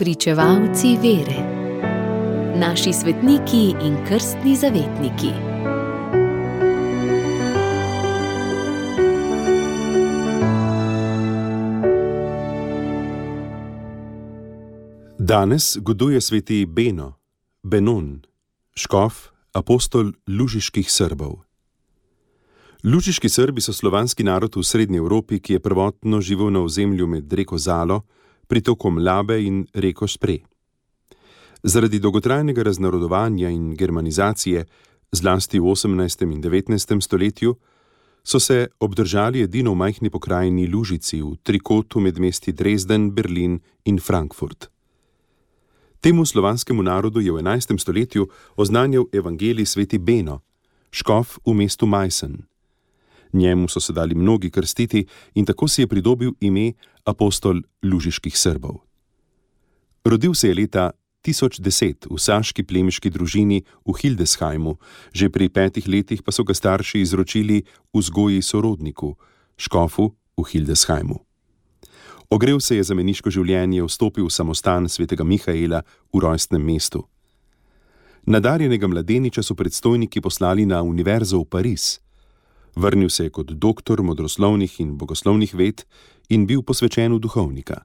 Pričevalci vere, naši svetniki in krstni zavetniki. Danes goduje sveti Beno, Benon, škof, apostol lužiških Srbov. Lužiški Srbi so slovanski narod v Srednji Evropi, ki je prvotno živel na ozemlju med reko Zalo, pritokom Labe in reko Spre. Zaradi dolgotrajnega raznarodovanja in germanizacije, zlasti v 18. in 19. stoletju, so se obdržali edino v majhni pokrajini Lužici v trikotu med mesti Dresden, Berlin in Frankfurt. Temu slovanskemu narodu je v 11. stoletju oznanjal evangelij sveti Beno, škof v mestu Majsen. Njemu so se dali mnogi krstiti in tako si je pridobil ime apostol lužiških Srbov. Rodil se je leta 1010 v saški plemiški družini v Hildesheimu, že pri petih letih pa so ga starši izročili vzgoji sorodniku, škofu v Hildesheimu. Ogrel se je za meniško življenje, vstopil v samostan svetega Mihaela v rojstnem mestu. Nadarjenega mladeniča so predstojniki poslali na univerzo v Pariz. Vrnil se je kot doktor modroslovnih in bogoslovnih ved in bil posvečen v duhovnika.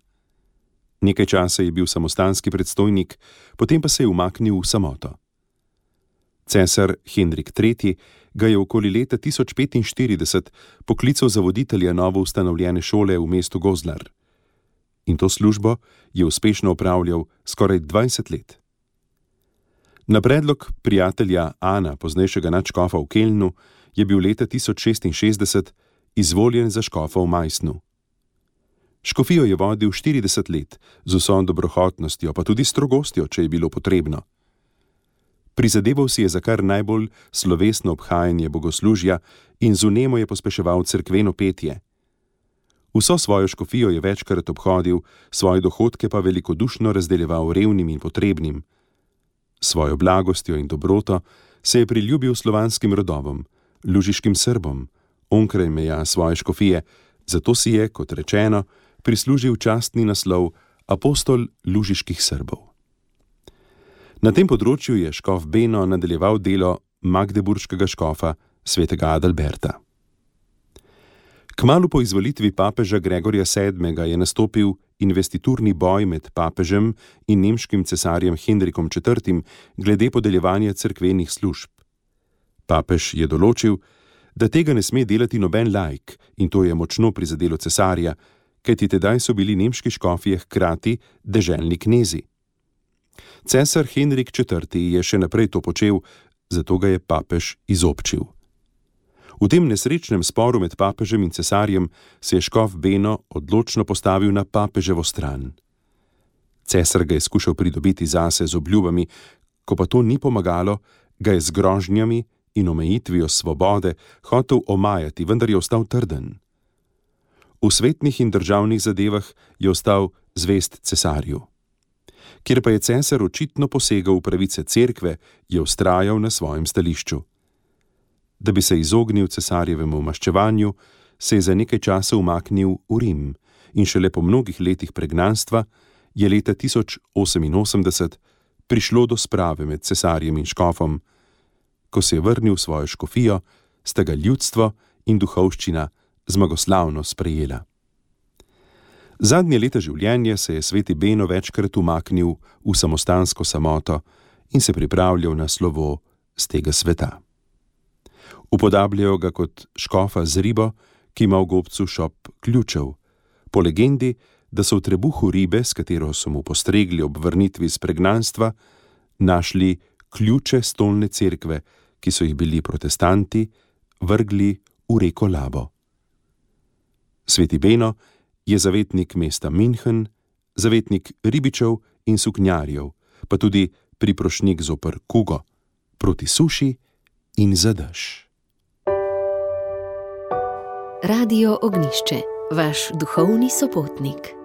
Nekaj časa je bil samostanski predstojnik, potem pa se je umaknil v samoto. Cesar Hendrik III. ga je okoli leta 1045 poklical za voditelja novo ustanovljene šole v mestu Gozlar. In to službo je uspešno upravljal skoraj 20 let. Na predlog prijatelja Ana, poznejšega načkofa v Kelnu, je bil leta 1066 izvoljen za škofa v Majsnu. Škofijo je vodil 40 let z vso dobrohotnostjo, pa tudi strogostjo, če je bilo potrebno. Prizadeval si je za kar najbolj slovesno obhajanje bogoslužja in z unemo je pospeševal crkveno petje. Vso svojo škofijo je večkrat obhodil, svoje dohodke pa velikodušno razdeljeval revnim in potrebnim. Svojo blagostjo in dobroto se je priljubil slovanskim rodovom, lužiškim Srbom, onkraj meja svoje škofije, zato si je, kot rečeno, prislužil častni naslov apostol lužiških Srbov. Na tem področju je škof Beno nadaljeval delo Magdeburškega škofa svetega Adalberta. Kmalu po izvolitvi papeža Gregorja VII. je nastopil investiturni boj med papežem in nemškim cesarjem Hendrikom IV. glede podeljevanja crkvenih služb. Papež je določil, da tega ne sme delati noben laik, in to je močno prizadelo cesarja, kajti tedaj so bili nemški škofje hkrati deželni knezi. Cesar Henrik IV. je še naprej to počel, zato ga je papež izobčil. V tem nesrečnem sporu med papežem in cesarjem se je škof Beno odločno postavil na papeževo stran. Cesar ga je skušal pridobiti zase z obljubami, ko pa to ni pomagalo, ga je z grožnjami in omejitvijo svobode hotel omajati, vendar je ostal trden. V svetnih in državnih zadevah je ostal zvest cesarju. Ker pa je cesar očitno posegal v pravice cerkve, je ustrajal na svojem stališču. Da bi se izognil cesarjevemu maščevanju, se je za nekaj časa umaknil v Rim in šele po mnogih letih pregnanstva je leta 1088 prišlo do sprave med cesarjem in škofom. Ko se je vrnil v svojo škofijo, sta ga ljudstvo in duhovščina zmagoslavno sprejela. Zadnje leta življenja se je sveti Beno večkrat umaknil v samostansko samoto in se pripravljal na slovo z tega sveta. Upodabljajo ga kot škofa z ribo, ki ima v gobcu šop ključev. Po legendi, da so v trebuhu ribe, s katero so mu postregli ob vrnitvi iz pregnanstva, našli ključe stolne cerkve, ki so jih bili protestanti vrgli v reko Labo. Sveti Beno je zavetnik mesta München, zavetnik ribičev in suknjarjev, pa tudi priprošnik zopr Kugo, proti suši in zadež. Radio Ognišče, vaš duhovni sopotnik.